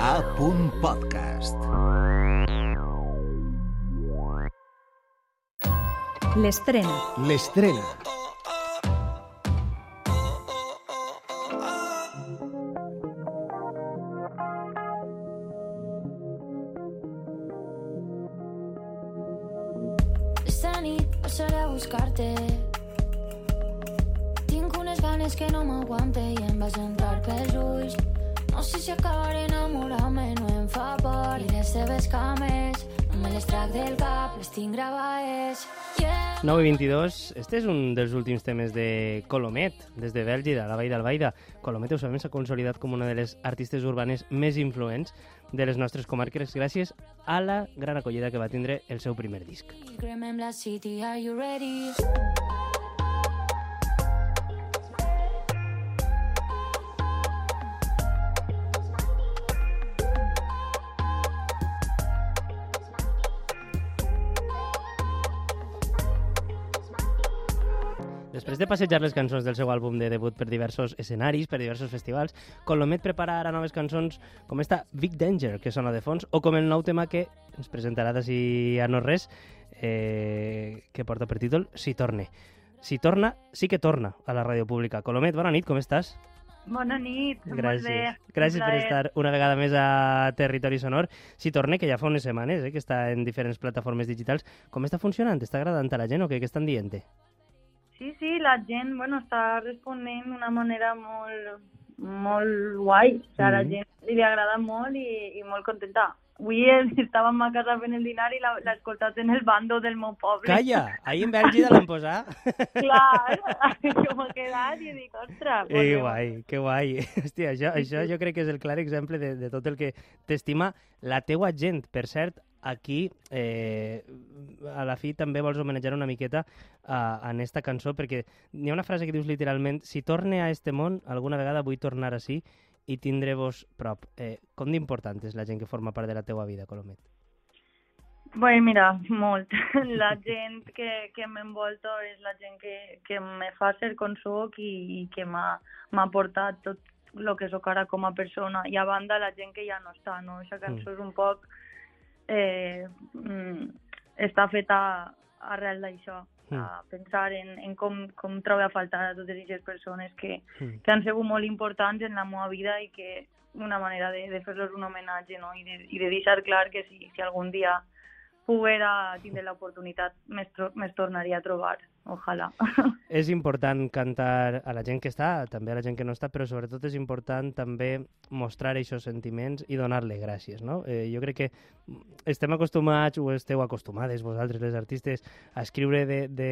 A. Podcast. L'estrena. L'estrena. Esta nit passaré a buscar-te Tinc unes ganes que no m'aguante i em vas entrar pels ulls No sé si acabaré enamorant-me, no em fa por I les teves cames no me les trac del cap, les tinc gravades Yeah 9 i 22, este és un dels últims temes de Colomet, des de Bèlgida, la Vall d'Albaida. Colomet, ho sabem, s'ha consolidat com una de les artistes urbanes més influents de les nostres comarques gràcies a la gran acollida que va tindre el seu primer disc. Cremem la city, are you ready? Després de passejar les cançons del seu àlbum de debut per diversos escenaris, per diversos festivals, Colomet prepara ara noves cançons com esta Big Danger, que sona de fons, o com el nou tema que ens presentarà d'ací a no res, eh, que porta per títol Si torne. Si torna, sí que torna a la ràdio pública. Colomet, bona nit, com estàs? Bona nit, molt bé. Gràcies. Gràcies per estar una vegada més a Territori Sonor. Si torne, que ja fa unes setmanes, eh, que està en diferents plataformes digitals. Com està funcionant? Està agradant a la gent o què, què estan dient? Sí, sí, la gent bueno, està responent d'una manera molt, molt guai. O sigui, a la gent li agrada molt i, i molt contenta. Avui estàvem a casa fent el dinar i la- l'he escoltat en el bando del meu poble. Calla! Ahir en Bèlgida l'han posat. Clar, jo m'he quedat i dic, ostres. Que pues, guai, que guai. Hòstia, això, això jo crec que és el clar exemple de, de tot el que t'estima la teua gent. Per cert, aquí eh, a la fi també vols homenatjar una miqueta a, en esta cançó perquè n'hi ha una frase que dius literalment si torne a este món, alguna vegada vull tornar així i tindre-vos prop. Eh, com d'important és la gent que forma part de la teua vida, Colomet? Bé, mira, molt. La gent que, que m'envolta és la gent que, que me fa ser com soc i, i que m'ha portat tot el que sóc ara com a persona. I a banda, la gent que ja no està, no? Aquesta cançó és un poc... Eh, mm, està feta arrel d'això, Mm. a pensar en, en com, com trobo a faltar a totes aquestes persones que, Mm. que han sigut molt importants en la meva vida i que una manera de, de fer-los un homenatge no? I, de, i de deixar clar que si, si algun dia poguera tindre l'oportunitat me's tornaria a trobar, ojalà. És important cantar a la gent que està, també a la gent que no està, però sobretot és important també mostrar aquests sentiments i donar-li gràcies, no? Eh, jo crec que estem acostumats, o esteu acostumades vosaltres, les artistes, a escriure de, de,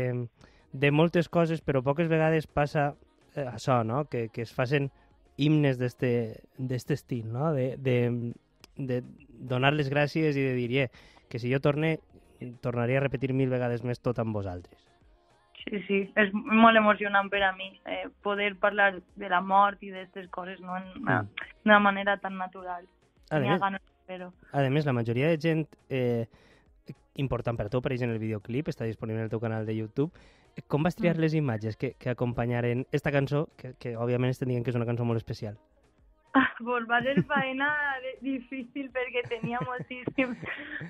de moltes coses, però poques vegades passa eh, això, no? Que, que es facin himnes d'este estil, no? De, de, de donar les gràcies i de dir, eh, que si jo torne, tornaria a repetir mil vegades més tot amb vosaltres. Sí, sí, és molt emocionant per a mi eh, poder parlar de la mort i d'aquestes coses no? en una, d'una manera tan natural. A més, ganes fer-ho. a més, la majoria de gent eh, important per a tu apareix en el videoclip, està disponible en el teu canal de YouTube. Com vas triar Mm. les imatges que, que acompanyaren esta cançó, que, que òbviament estem dient que és una cançó molt especial? pues va ser faena difícil perquè tenia moltíssims,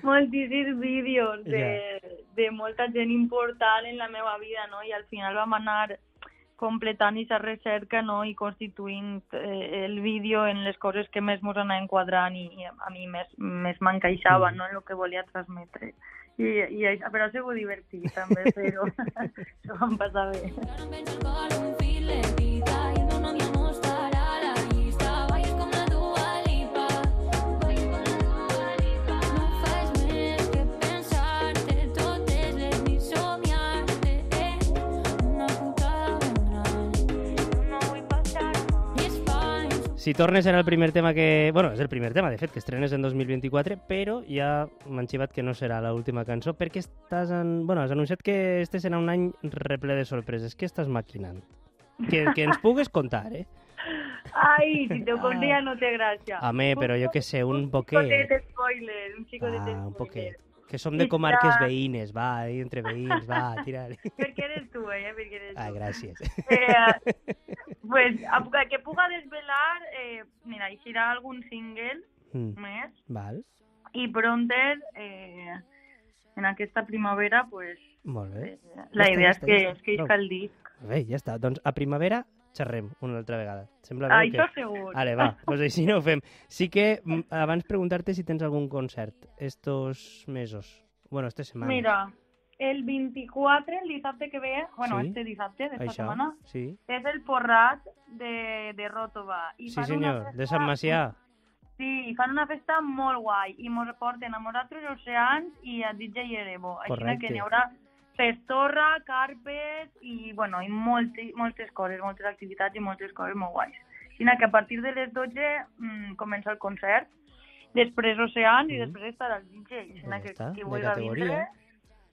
moltíssims vídeos de, de molta gent important en la meva vida, no? I al final vam anar completant aquesta recerca no? i constituint eh, el vídeo en les coses que més mos anaven quadrant i, i a mi més, més m'encaixava Mm. no? en el que volia transmetre. I, i això, però ha sigut divertit també fer-ho. Això vam passar bé. Si tornes serà el primer tema que... Bueno, és el primer tema, de fet, que estrenes en 2024, però ja m'han xivat que no serà l'última cançó, perquè estàs en... Bueno, has anunciat que este serà un any reple de sorpreses. Què estàs maquinant? Que, que ens pugues contar, eh? Ai, si te ho conté ja no té gràcia. Home, però jo que sé, un Un poquet. spoiler, un xicotet Ah, un spoiler. poquet. Que som de comarques veïnes, va, entre veïns, va, tira Perquè eres tu, eh? Perquè eres Ah, tu. gràcies. Eh, pues, que puga desvelar, eh, mira, eixirà algun single Mm. més. Val, I Pronter, eh, en aquesta primavera, pues, molt bé. eh, la idea és que està. que Prou. el disc. Bé, ja està. Doncs a primavera xerrem una altra vegada. Sembla bé Això què? segur. Vale, va, doncs així no ho fem. Sí que mm, abans preguntar-te si tens algun concert estos mesos. Bueno, estes setmanes. Mira, el 24, el dissabte que ve, bueno, Sí. este dissabte d'esta setmana, sí. és el Porrat de, de Ròtova. I Sí, senyor, festa- de Sant Macià. Sí, i fan una festa molt guai i mos porten a nosaltres oceans i a DJ Erebo. Així Correcte. que n'hi haurà festorra, carpes i, bueno, i moltes, moltes coses, moltes activitats i moltes coses molt guais. Així que a partir de les 12 mm, comença el concert, després oceans i Mhm. després estarà el DJ. Ja que qui vulgui vindre,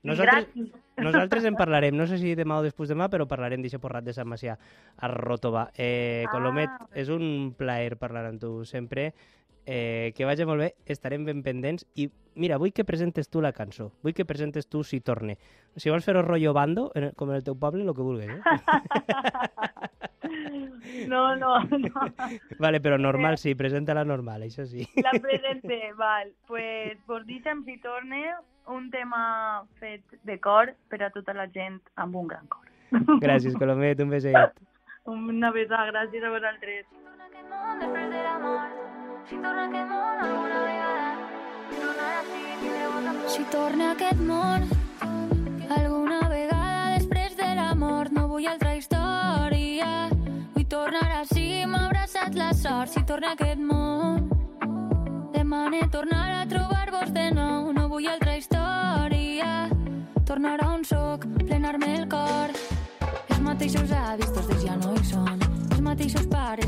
i Nosaltres, gratis. nosaltres en parlarem, no sé si demà o després demà, però parlarem d'això porrat de Sant Macià a Ròtova. Eh, Colomet, Ah. és un plaer parlar amb tu sempre. Eh, que vagi molt bé, estarem ben pendents i mira, vull que presentes tu la cançó, vull que presentes tu Si torne. Si vols fer-ho rotllo bando, en el, com en el teu poble, el que vulguis. Eh? No, no, no. vale, però normal sí, presenta-la normal, això sí. La presente, val. Pues, vos deixem si torne un tema fet de cor per a tota la gent amb un gran cor. Gràcies, Colomet, un beset. Una besada, gràcies a vosaltres. món després de la mort. Si torna aquest món alguna vegada, si Si a després de la mort no vull altra història. Vull tornar així m'ha abraçat la sort. Si torna a aquest món demane tornar a trobar-vos de nou. No vull altra història. Tornar a on soc plenar-me el cor. Els mateixos avis, tots ja no hi són. Els mateixos pares,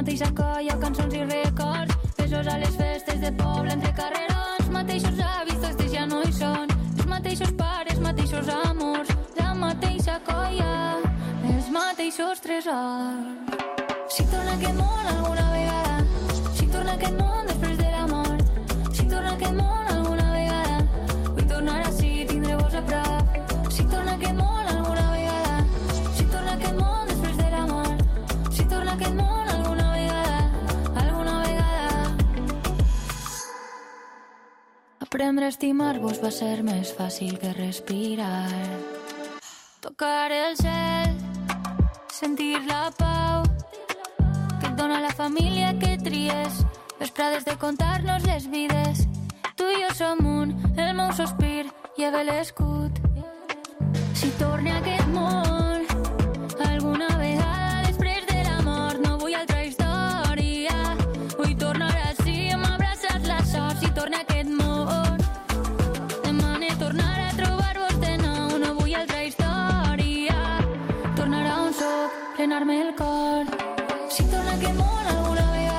mateixa colla, cançons i records. Besos a les festes de poble entre carrerons. Mateixos avis, tots ja no hi són. Els mateixos pares, mateixos amors. La mateixa colla, els mateixos tresors. Si torna aquest món alguna Aprendre a estimar-vos va ser més fàcil que respirar. Tocar el cel, sentir la pau que et dona la família que tries. Vesprades de contar-nos les vides. Tu i jo som un, el meu sospir lleva l'escut. Si torne plenar-me el cor. Si torna que mola alguna vegada